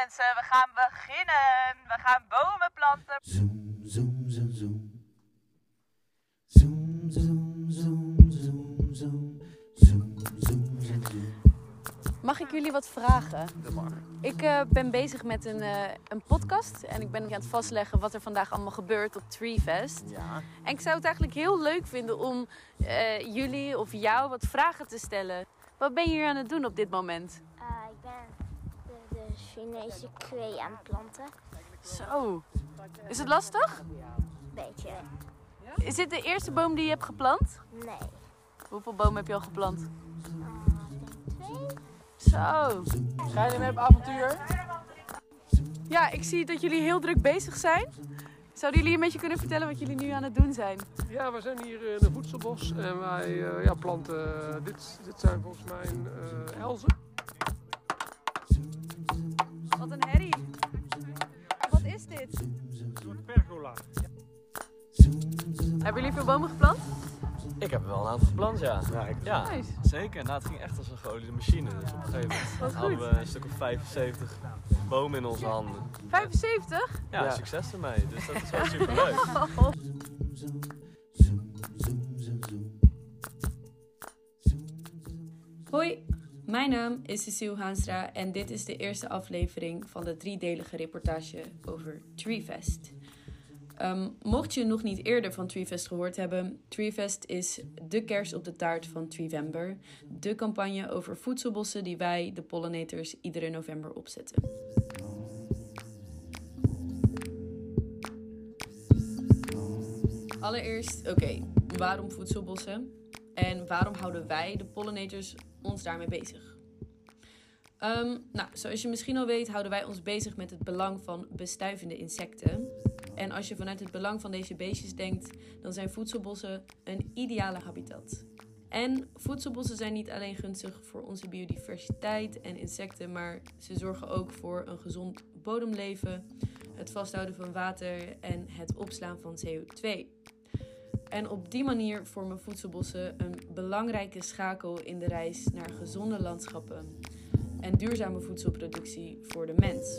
mensen, we gaan beginnen. We gaan bomen planten. Zoom, zoom, zoom, zoom. Zoom, zoom, zoom, zoom, zoom. Zoom, zoom, zoom, zoom. Mag ik jullie wat vragen? Dat mag. Ik eh, ben bezig met een, eh, een podcast en ik ben aan het vastleggen wat er vandaag allemaal gebeurt op Treefest. Ja. En ik zou het eigenlijk heel leuk vinden om eh, jullie of jou wat vragen te stellen. Wat ben je hier aan het doen op dit moment? Eh, ik ben de, de Chinese kwee aan het planten. Zo. Is het lastig? Beetje. Is dit de eerste boom die je hebt geplant? Nee. Hoeveel bomen heb je al geplant? Eh, denk twee. Zo. Ga je mee op avontuur? Ja, ik zie dat jullie heel druk bezig zijn. Zouden jullie een beetje kunnen vertellen wat jullie nu aan het doen zijn? Ja, we zijn hier in een voedselbos en wij eh, ja, planten. dit, dit zijn volgens mij eh elzen. Wat een herrie. Wat is dit? Pergola. Hebben jullie veel bomen geplant? Ik heb er wel een aantal gepland, ja. Ja, Nice. zeker. Nou, het ging echt als een geoliede machine. Dus op een gegeven moment hadden goed. we een stuk of 75 bomen in onze handen. 75? Ja, succes ermee. Dus dat is wel super leuk. Hoi, mijn naam is Cecile Haanstra en dit is de eerste aflevering van de driedelige reportage over Treefest. Ehm, mocht je nog niet eerder van Treefest gehoord hebben, Treefest is de kers op de taart van Treevember, de campagne over voedselbossen die wij, de pollinators, iedere november opzetten. Allereerst, oké, waarom voedselbossen? En waarom houden wij, de pollinators, ons daarmee bezig? Ehm, nou, zoals je misschien al weet, houden wij ons bezig met het belang van bestuivende insecten. En als je vanuit het belang van deze beestjes denkt, dan zijn voedselbossen een ideale habitat. En voedselbossen zijn niet alleen gunstig voor onze biodiversiteit en insecten, maar ze zorgen ook voor een gezond bodemleven, het vasthouden van water en het opslaan van CO2. En op die manier vormen voedselbossen een belangrijke schakel in de reis naar gezonde landschappen en duurzame voedselproductie voor de mens.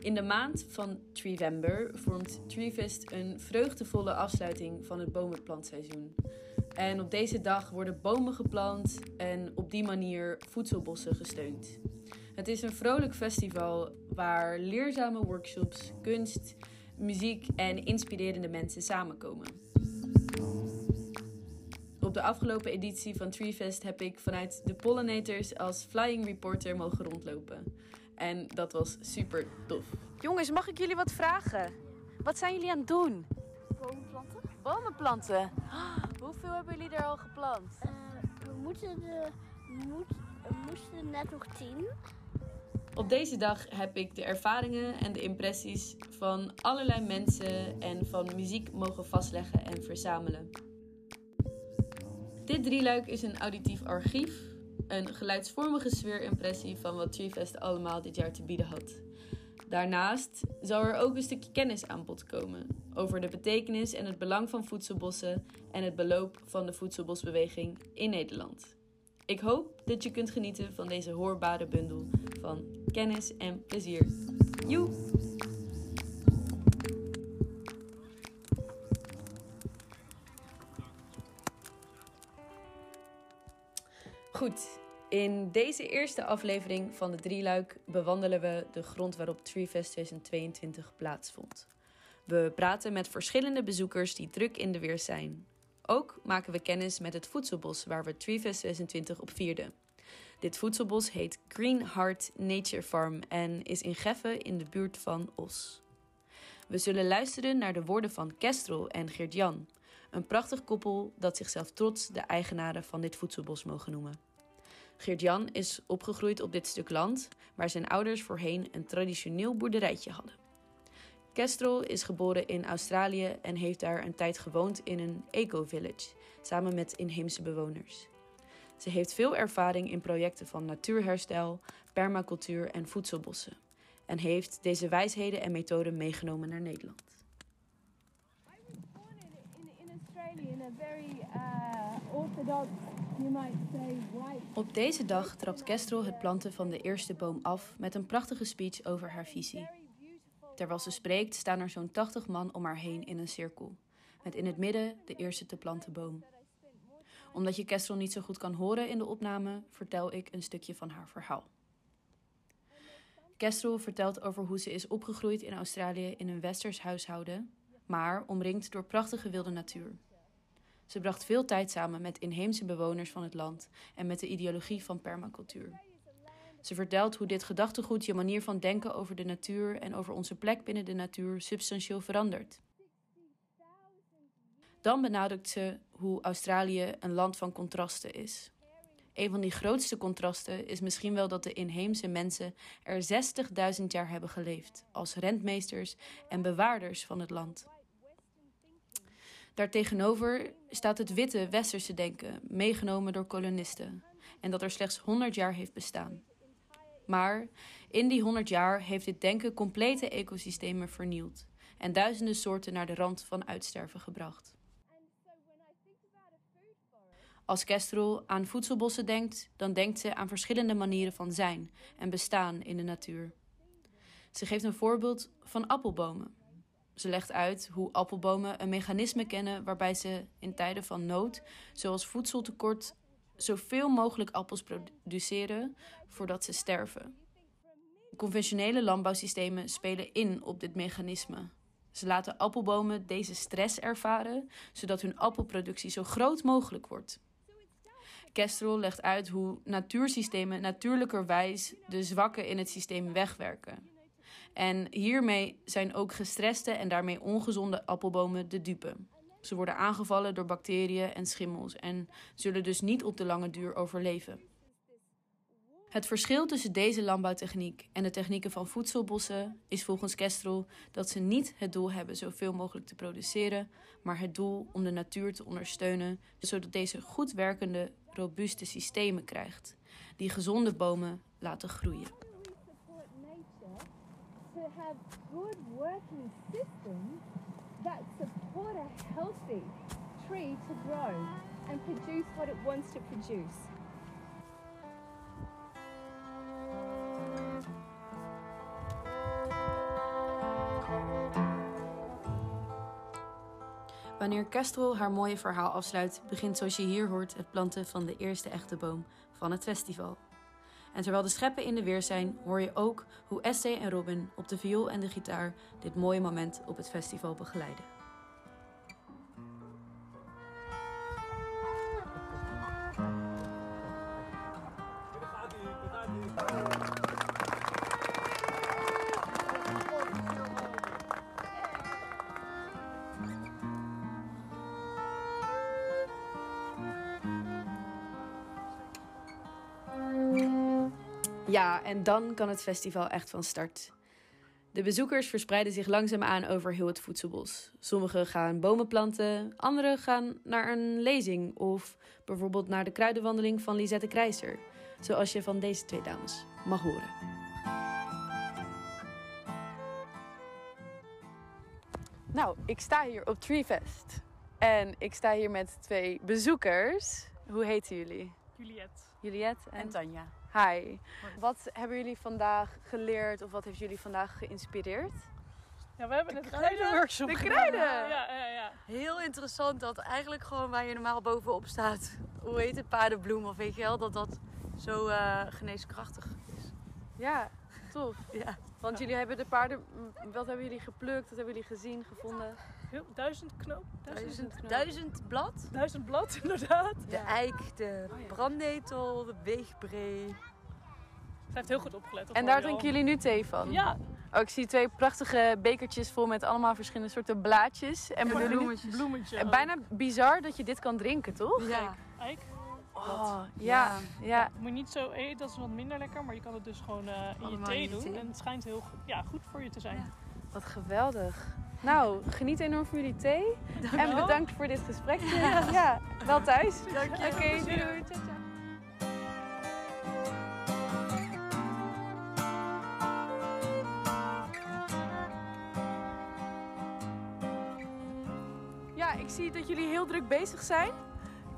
In de maand van Treevember vormt Treefest een vreugdevolle afsluiting van het bomenplantseizoen. En op deze dag worden bomen geplant en op die manier voedselbossen gesteund. Het is een vrolijk festival waar leerzame workshops, kunst, muziek en inspirerende mensen samenkomen. Op de afgelopen editie van Treefest heb ik vanuit de Pollinators als flying reporter mogen rondlopen. En dat was super tof. Jongens, mag ik jullie wat vragen? Wat zijn jullie aan het doen? Bomen planten. Bomen planten. Hoeveel hebben jullie er al geplant? Eh, we moeten de, moet, we moesten net nog tien. Op deze dag heb ik de ervaringen en de impressies van allerlei mensen en van muziek mogen vastleggen en verzamelen. Dit drieluik is een auditief archief, een geluidsvormige sfeerimpressie van wat Treefest allemaal dit jaar te bieden had. Daarnaast zal er ook een stukje kennis aan bod komen over de betekenis en het belang van voedselbossen en het beloop van de voedselbosbeweging in Nederland. Ik hoop dat je kunt genieten van deze hoorbare bundel van kennis en plezier. Goed, in deze eerste aflevering van de drieluik bewandelen we de grond waarop Treefest 2022 plaatsvond. We praten met verschillende bezoekers die druk in de weer zijn. Ook maken we kennis met het voedselbos waar we Treefest 26 op vierden. Dit voedselbos heet Green Heart Nature Farm en is in Geffen in de buurt van Os. We zullen luisteren naar de woorden van Kestrel en Geert-Jan, een prachtig koppel dat zichzelf trots de eigenaren van dit voedselbos mogen noemen. Geert-Jan is opgegroeid op dit stuk land, waar zijn ouders voorheen een traditioneel boerderijtje hadden. Kestrel is geboren in Australië en heeft daar een tijd gewoond in een eco-village, samen met inheemse bewoners. Ze heeft veel ervaring in projecten van natuurherstel, permacultuur en voedselbossen en heeft deze wijsheden en methoden meegenomen naar Nederland. Op deze dag trapt Kestrel het planten van de eerste boom af met een prachtige speech over haar visie. Terwijl ze spreekt, staan er zo'n 80 man om haar heen in een cirkel, met in het midden de eerste te planten boom. Omdat je Kestrel niet zo goed kan horen in de opname, vertel ik een stukje van haar verhaal. Kestrel vertelt over hoe ze is opgegroeid in Australië in een westers huishouden, maar omringd door prachtige wilde natuur. Ze bracht veel tijd samen met inheemse bewoners van het land en met de ideologie van permacultuur. Ze vertelt hoe dit gedachtegoed je manier van denken over de natuur en over onze plek binnen de natuur substantieel verandert. Dan benadrukt ze hoe Australië een land van contrasten is. Een van die grootste contrasten is misschien wel dat de inheemse mensen er 60.000 jaar hebben geleefd als rentmeesters en bewaarders van het land. Daartegenover staat het witte westerse denken, meegenomen door kolonisten, en dat er slechts 100 jaar heeft bestaan. Maar in die 100 jaar heeft dit denken complete ecosystemen vernield en duizenden soorten naar de rand van uitsterven gebracht. Als Kestrel aan voedselbossen denkt, dan denkt ze aan verschillende manieren van zijn en bestaan in de natuur. Ze geeft een voorbeeld van appelbomen. Ze legt uit hoe appelbomen een mechanisme kennen waarbij ze in tijden van nood, zoals voedseltekort, zoveel mogelijk appels produceren voordat ze sterven. Conventionele landbouwsystemen spelen in op dit mechanisme. Ze laten appelbomen deze stress ervaren, zodat hun appelproductie zo groot mogelijk wordt. Kestrel legt uit hoe natuursystemen natuurlijkerwijs de zwakken in het systeem wegwerken. En hiermee zijn ook gestreste en daarmee ongezonde appelbomen de dupe. Ze worden aangevallen door bacteriën en schimmels en zullen dus niet op de lange duur overleven. Het verschil tussen deze landbouwtechniek en de technieken van voedselbossen is volgens Kestrel dat ze niet het doel hebben zoveel mogelijk te produceren, maar het doel om de natuur te ondersteunen, zodat deze goed werkende, robuuste systemen krijgt, die gezonde bomen laten groeien. that tree to grow and produce what it wants to produce. Wanneer Kestrel haar mooie verhaal afsluit, begint zoals je hier hoort het planten van de eerste echte boom van het festival. En terwijl de scheppen in de weer zijn, hoor je ook hoe Estee en Robin op de viool en de gitaar dit mooie moment op het festival begeleiden. En dan kan het festival echt van start. De bezoekers verspreiden zich langzaamaan over heel het voedselbos. Sommigen gaan bomen planten, anderen gaan naar een lezing of bijvoorbeeld naar de kruidenwandeling van Lisette Krijser, zoals je van deze twee dames mag horen. Nou, ik sta hier op Treefest. En ik sta hier met twee bezoekers. Hoe heten jullie? Juliette. Juliette en, En Tanja. Hi. Wat hebben jullie vandaag geleerd of wat heeft jullie vandaag geïnspireerd? Ja, we hebben een kruidenworkshop De gedaan. kruiden! Ja, ja, ja. Heel interessant dat eigenlijk gewoon waar je normaal bovenop staat, hoe heet het, paardenbloem of weet je wel, dat dat zo eh, geneeskrachtig is. Ja, tof. Ja. Want jullie hebben de paarden... Wat hebben jullie geplukt? Wat hebben jullie gezien, gevonden? Heel, duizend knoop. Duizend, Duizend, duizend blad, duizend blad, inderdaad. de eik, de Oh ja. brandnetel, de weegbree. Zij heeft heel goed opgelet. En daar drinken jullie nu thee van? Ja, Oh, ik zie twee prachtige bekertjes vol met allemaal verschillende soorten blaadjes en bloemetjes. bloemetje. En bijna bizar dat je dit kan drinken, toch? Ja, Eik. Oh, ja, ja. Moet je niet zo eten, dat is wat minder lekker. Maar je kan het dus gewoon eh, in je thee in je doen. thee. En het schijnt heel goed, ja, goed voor je te zijn. Ja. Wat geweldig. Nou, geniet enorm van jullie thee. En wel. bedankt voor dit gesprek. Ja, wel thuis. Dank je. Oké, doei doei. Ciao, ciao. Ja, ik zie dat jullie heel druk bezig zijn.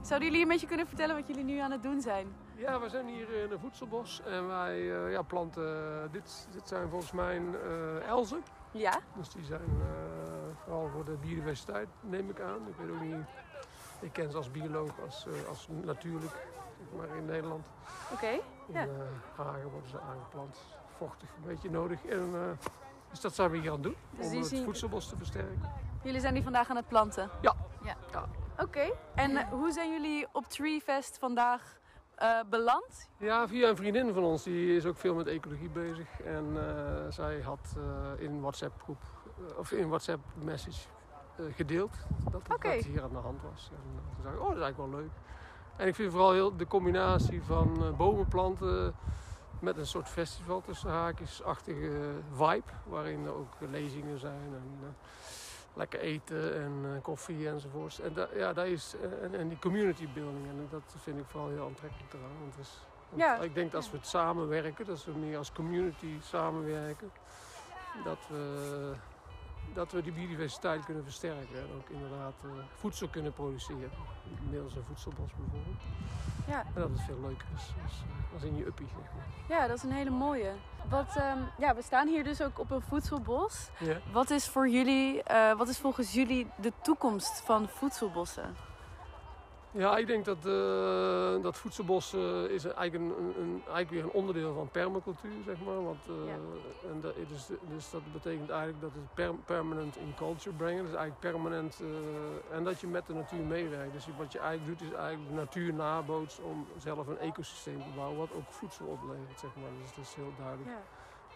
Zouden jullie een beetje kunnen vertellen wat jullie nu aan het doen zijn? Ja, we zijn hier in een voedselbos en wij eh, ja, planten, dit, dit zijn volgens mij eh elzen. Ja? Dus die zijn eh, vooral voor de biodiversiteit, neem ik aan. Ik weet ook niet, ik ken ze als bioloog, als, eh, als natuurlijk, zeg maar in Nederland. Oké. In Ja. eh, hagen worden ze aangeplant, vochtig een beetje nodig. En, eh, dus dat zijn we hier aan het doen, Dus om het zien- voedselbos te versterken. Jullie zijn die vandaag aan het planten? Ja. ja. Ja. Oké. En eh, hoe zijn jullie op Treefest vandaag eh, beland? Ja, via een vriendin van ons, die is ook veel met ecologie bezig. En eh, zij had in WhatsApp groep, of in WhatsApp message gedeeld dat het Oké. wat hier aan de hand was. En toen zei ik, oh, dat is eigenlijk wel leuk. En ik vind vooral heel de combinatie van eh, bomen planten met een soort festival tussen haakjes-achtige vibe. Waarin er ook lezingen zijn en lekker eten en eh, koffie enzovoorts. En, da- ja, dat is, eh, en, en die community building, en dat vind ik vooral heel aantrekkelijk eraan. Want het is, want Ja. Ik denk dat als we het samenwerken, dat we meer als community samenwerken, dat we, dat we die biodiversiteit kunnen versterken. En ook inderdaad eh, voedsel kunnen produceren. Middels een voedselbos bijvoorbeeld. Ja. En dat het veel leuker is als, eh, als in je uppie. Zeg maar. Ja, dat is een hele mooie. Wat, ehm, ja, we staan hier dus ook op een voedselbos. Ja. Wat is voor jullie, eh, wat is volgens jullie de toekomst van voedselbossen? Ja, ik denk dat, eh, dat voedselbos eh, is eigenlijk, een, een, een, eigenlijk weer een onderdeel van permacultuur, zeg maar. Want, eh, en dat, dus, dus dat betekent eigenlijk dat het per- permanent in culture brengen. Dus eigenlijk permanent en dat je met de natuur meewerkt. Dus wat je eigenlijk doet is eigenlijk de natuur nabootsen om zelf een ecosysteem te bouwen wat ook voedsel oplevert, zeg maar. Dus dat is heel duidelijk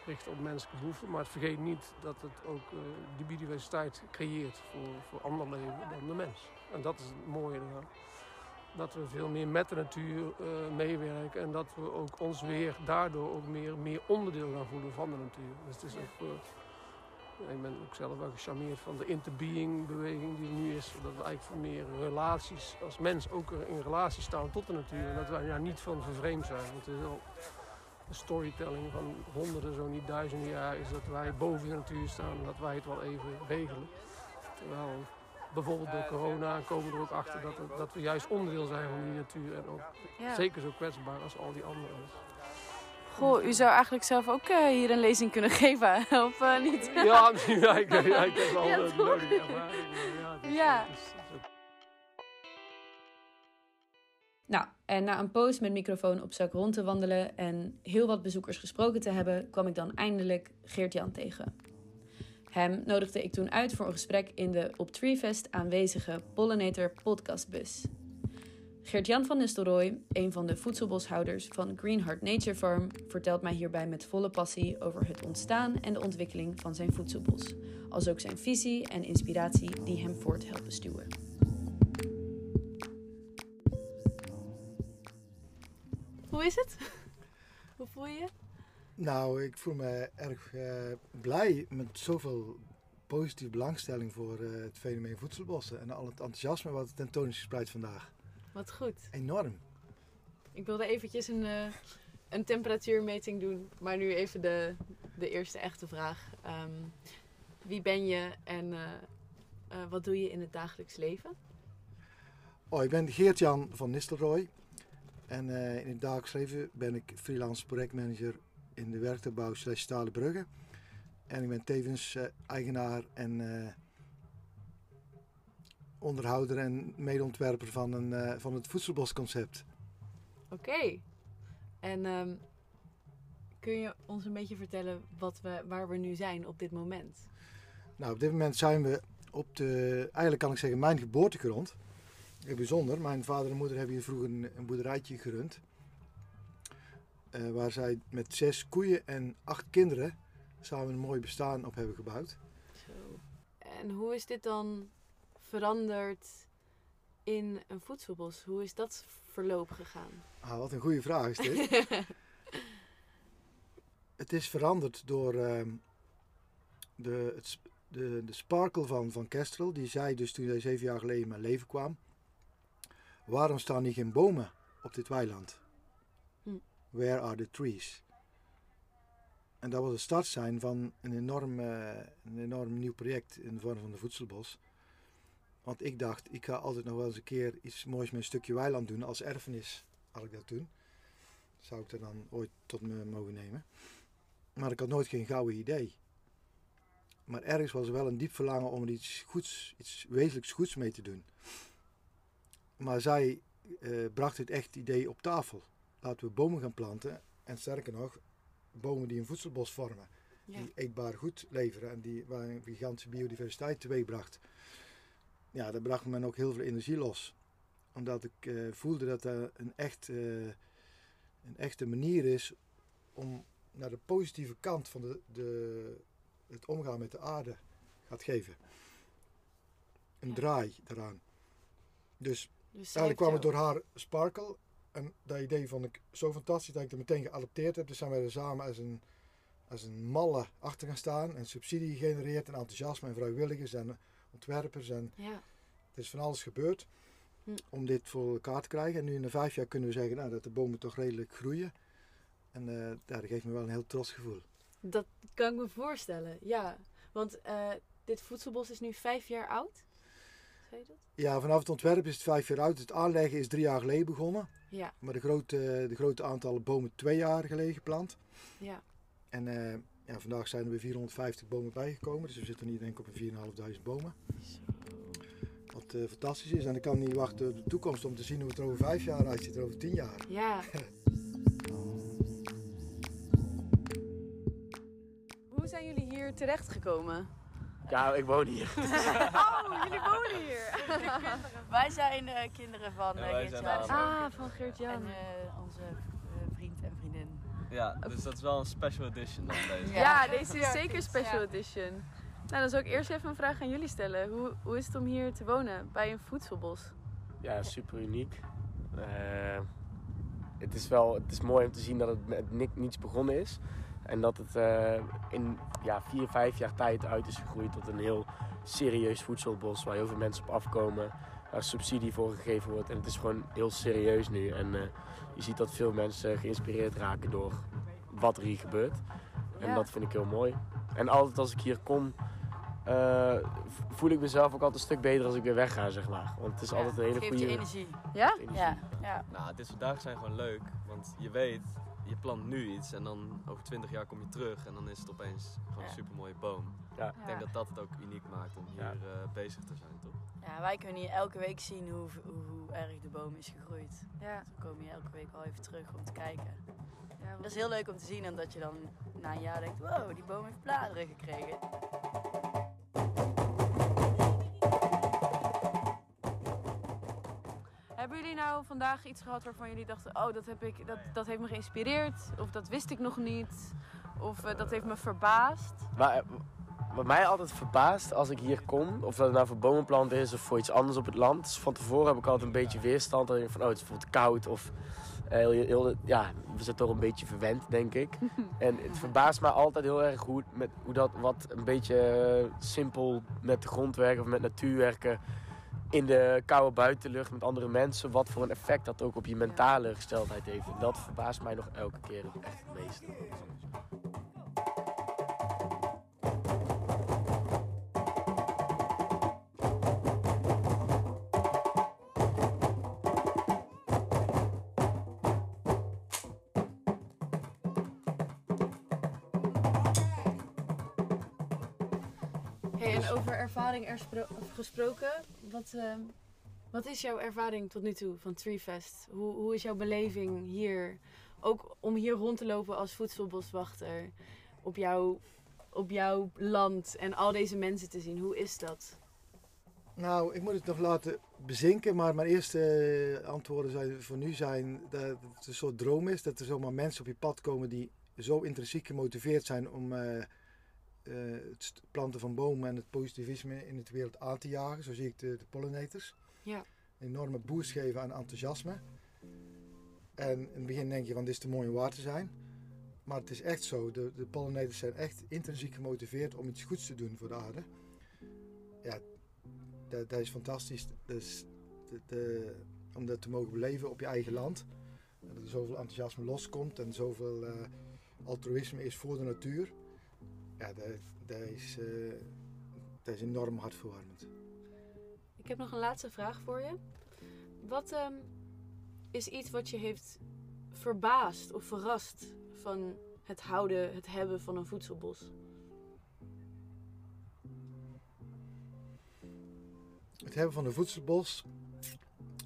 gericht op menselijke behoeften. Maar vergeet niet dat het ook die biodiversiteit creëert voor, voor ander leven dan de mens. En dat is het mooie eraan. Dat we veel meer met de natuur eh, meewerken en dat we ook ons weer daardoor ook meer, meer onderdeel gaan voelen van de natuur. Dus het is ook, eh, ik ben ook zelf wel gecharmeerd van de interbeing beweging die er nu is. Dat we eigenlijk voor meer relaties als mens ook in relatie staan tot de natuur. En dat wij daar niet van vervreemd zijn. Want het is wel de storytelling van honderden, zo niet duizenden jaar is dat wij boven de natuur staan en dat wij het wel even regelen. Terwijl bijvoorbeeld door corona komen we er ook achter dat, het- dat we juist onderdeel zijn van die natuur en ook Ja. zeker zo kwetsbaar als al die anderen. Goh, u zou eigenlijk zelf ook eh, hier een lezing kunnen geven, of eh, niet? Ja, misschien, ja, ik, heb wel Ja, ervaring. Ja, het is- Ja. Nou, en na een poos met microfoon op zak rond te wandelen en heel wat bezoekers gesproken te hebben, kwam ik dan eindelijk Geert-Jan tegen. Hem nodigde ik toen uit voor een gesprek in de op Treefest aanwezige Pollinator podcastbus. Geert-Jan van Nistelrooy, een van de voedselboshouders van Green Heart Nature Farm, vertelt mij hierbij met volle passie over het ontstaan en de ontwikkeling van zijn voedselbos, als ook zijn visie en inspiratie die hem voort helpen stuwen. Hoe is het? Hoe voel je je? Nou, ik voel me erg eh, blij met zoveel positieve belangstelling voor eh, het fenomeen voedselbossen. En al het enthousiasme wat het tentoon is gespreid vandaag. Wat goed. Enorm. Ik wilde eventjes een, eh, een temperatuurmeting doen, maar nu even de, de eerste echte vraag. Ehm, wie ben je en wat doe je in het dagelijks leven? Oh, ik ben Geert-Jan van Nistelrooy. En in het dagelijks leven ben ik freelance projectmanager in de werktuigbouw slash Stalen Brugge. En ik ben tevens eh, eigenaar en eh, onderhouder en medeontwerper van, een, eh, van het voedselbosconcept. Oké. En ehm, kun je ons een beetje vertellen wat we, waar we nu zijn op dit moment? Nou, op dit moment zijn we op de, eigenlijk kan ik zeggen, mijn geboortegrond. Heel bijzonder. Mijn vader en moeder hebben hier vroeger een, een boerderijtje gerund. Eh, waar zij met zes koeien en acht kinderen samen een mooi bestaan op hebben gebouwd. Zo. En hoe is dit dan veranderd in een voedselbos? Hoe is dat verloop gegaan? Ah, wat een goede vraag is dit. het is veranderd door ehm, de, het, de, de sparkle van, van Kestrel. Die zei dus toen hij zeven jaar geleden in mijn leven kwam. Waarom staan hier geen bomen op dit weiland? Hm. Where are the trees? En dat was het startsein van een enorm, eh, een enorm nieuw project in de vorm van de voedselbos. Want ik dacht, ik ga altijd nog wel eens een keer iets moois met een stukje weiland doen. Als erfenis had ik dat doen. Zou ik er dan ooit tot me mogen nemen. Maar ik had nooit geen gouden idee. Maar ergens was er wel een diep verlangen om er iets goeds, iets wezenlijks goeds mee te doen. Maar zij eh, bracht het echt idee op tafel. Laten we bomen gaan planten. En sterker nog, bomen die een voedselbos vormen. Ja. Die eetbaar goed leveren en die, waar een gigantische biodiversiteit teweegbracht. Ja, daar bracht men ook heel veel energie los. Omdat ik eh, voelde dat dat een, echt, eh, een echte manier is om naar de positieve kant van de, de, het omgaan met de aarde gaat geven. Een draai daaraan. Dus, Dus eigenlijk kwam het door haar sparkle. En dat idee vond ik zo fantastisch dat ik het meteen geadopteerd heb. Dus zijn wij er samen als een, als een malle achter gaan staan. En subsidie gegenereerd en enthousiasme en vrijwilligers en ontwerpers. En Ja. er is van alles gebeurd Hm. om dit voor elkaar te krijgen. En nu in de vijf jaar kunnen we zeggen nou, dat de bomen toch redelijk groeien. En eh, ja, dat geeft me wel een heel trots gevoel. Dat kan ik me voorstellen, ja. Want eh, dit voedselbos is nu vijf jaar oud. Ja, vanaf het ontwerp is het vijf jaar oud. Het aanleggen is drie jaar geleden begonnen. Ja. Maar de grote, de grote aantallen bomen twee jaar geleden geplant. Ja. En eh, ja, vandaag zijn er weer 450 bomen bijgekomen. Dus we zitten nu denk ik op een 4.500 bomen. Wat eh, fantastisch is. En ik kan niet wachten op de toekomst om te zien hoe het er over vijf jaar uitziet, over tien jaar. Ja. Hoe zijn jullie hier terechtgekomen? Ja, ik woon hier. oh, jullie wonen hier. Wij zijn eh, kinderen van Ja, eh, wij zijn Geert-Jan. Ah, van Geert-Jan. En eh, onze eh, vriend en vriendin. Ja, dus dat is wel een special edition dan deze. Ja, deze is zeker special edition. Nou, dan zou ik eerst even een vraag aan jullie stellen. Hoe, hoe is het om hier te wonen bij een voedselbos? Ja, super uniek. Eh, het is wel het is mooi om te zien dat het met ni- niets begonnen is. En dat het eh, in ja, vier, vijf jaar tijd uit is gegroeid tot een heel serieus voedselbos. Waar heel veel mensen op afkomen. Waar subsidie voor gegeven wordt. En het is gewoon heel serieus nu. En eh, je ziet dat veel mensen geïnspireerd raken door wat er hier gebeurt. En Ja. dat vind ik heel mooi. En altijd als ik hier kom, eh, voel ik mezelf ook altijd een stuk beter als ik weer wegga, zeg maar. Want het is altijd een hele Geeft goede... je energie. Ja? energie. Ja, ja. Nou, dit soort dagen zijn gewoon leuk. Want je weet, je plant nu iets en dan over 20 jaar kom je terug en dan is het opeens gewoon een super mooie boom. Ja. Ik denk dat dat het ook uniek maakt om hier Ja. eh, bezig te zijn, toch? ja, wij kunnen hier elke week zien hoe, hoe, hoe erg de boom is gegroeid. Ja. Dan komen hier elke week wel even terug om te kijken. ja Dat is heel leuk om te zien, omdat je dan na een jaar denkt, wow, die boom heeft bladeren gekregen. Jullie nou vandaag iets gehad waarvan jullie dachten, oh, dat, heb ik, dat, dat heeft me geïnspireerd? Of dat wist ik nog niet? Of eh, dat heeft me verbaasd? Maar, eh, wat mij altijd verbaast als ik hier kom, of dat het nou voor bomenplanten is of voor iets anders op het land. van tevoren heb ik altijd een beetje weerstand. Dan denk ik van, oh, het is bijvoorbeeld koud of eh, heel, heel, ja, we zijn toch een beetje verwend, denk ik. en het verbaast mij altijd heel erg hoe, met, hoe dat wat een beetje simpel met de grond werken of met natuur werken. In de koude buitenlucht met andere mensen, wat voor een effect dat ook op je mentale gesteldheid heeft. En dat verbaast mij nog elke keer echt het meest. Ervaring gesproken, wat, ehm, wat is jouw ervaring tot nu toe van Treefest? Hoe, hoe is jouw beleving hier? Ook om hier rond te lopen als voedselboswachter op jouw, op jouw land en al deze mensen te zien. Hoe is dat? Nou, ik moet het nog laten bezinken, maar mijn eerste eh, antwoorden voor nu zijn dat het een soort droom is. Dat er zomaar mensen op je pad komen die zo intrinsiek gemotiveerd zijn om eh, eh, het planten van bomen en het positivisme in de wereld aan te jagen. Zo zie ik de, de pollinators. Ja. Een enorme boost geven aan enthousiasme. En in het begin denk je van dit is te mooi om waar te zijn. Maar het is echt zo. De, de pollinators zijn echt intrinsiek gemotiveerd om iets goeds te doen voor de aarde. Ja, dat, dat is fantastisch. Dus de, de- om dat te mogen beleven op je eigen land. Dat er zoveel enthousiasme loskomt en zoveel eh, altruïsme is voor de natuur. Ja, dat, dat, is, eh, dat is enorm hartverwarmend. Ik heb nog een laatste vraag voor je. Wat ehm, is iets wat je heeft verbaasd of verrast van het houden, het hebben van een voedselbos? Het hebben van een voedselbos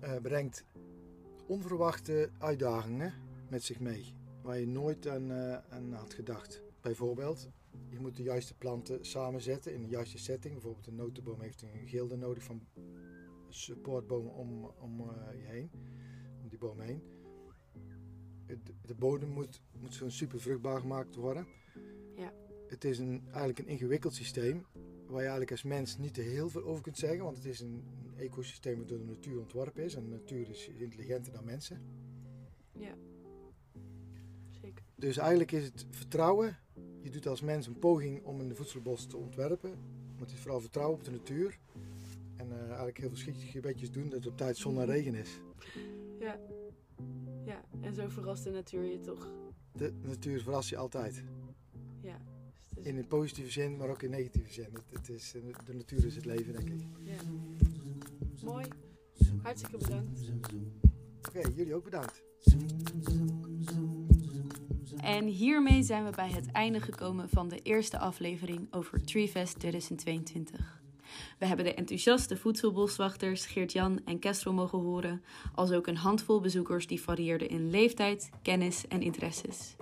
eh, brengt onverwachte uitdagingen met zich mee, waar je nooit aan, eh, aan had gedacht. Bijvoorbeeld, je moet de juiste planten samenzetten in de juiste setting. Bijvoorbeeld een notenboom heeft een gilde nodig van supportbomen om, om eh, je heen, om die boom heen. De bodem moet, moet zo'n super vruchtbaar gemaakt worden. Ja. Het is een, eigenlijk een ingewikkeld systeem waar je eigenlijk als mens niet te heel veel over kunt zeggen, want het is een, een ecosysteem dat door de natuur ontworpen is en de natuur is intelligenter dan mensen. Ja. Zeker. Dus eigenlijk is het vertrouwen. Je doet als mens een poging om een voedselbos te ontwerpen. Maar het is vooral vertrouwen op de natuur. En eh, eigenlijk heel verschillende gebedjes doen dat het op tijd zon en regen is. Ja. Ja, en zo verrast de natuur je toch. De natuur verrast je altijd. Ja. Dus is- In een positieve zin, maar ook in negatieve zin. Het, het is, de natuur is het leven, denk ik. ja. Mooi. Hartstikke bedankt. Oké, jullie ook bedankt. En hiermee zijn we bij het einde gekomen van de eerste aflevering over TreeFest 2022. We hebben de enthousiaste voedselboswachters Geert-Jan en Kestrel mogen horen, als ook een handvol bezoekers die varieerden in leeftijd, kennis en interesses.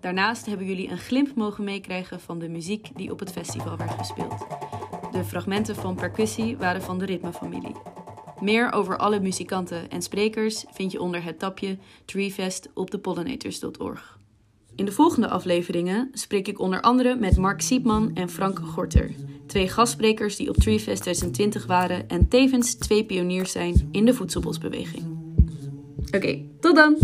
Daarnaast hebben jullie een glimp mogen meekrijgen van de muziek die op het festival werd gespeeld. De fragmenten van percussie waren van de ritmefamilie. Meer over alle muzikanten en sprekers vind je onder het tapje TreeFest op thepollinators.org. In de volgende afleveringen spreek ik onder andere met Mark Siepman en Frank Gorter. Twee gastsprekers die op Treefest 2020 waren en tevens twee pioniers zijn in de voedselbosbeweging. Oké, tot dan!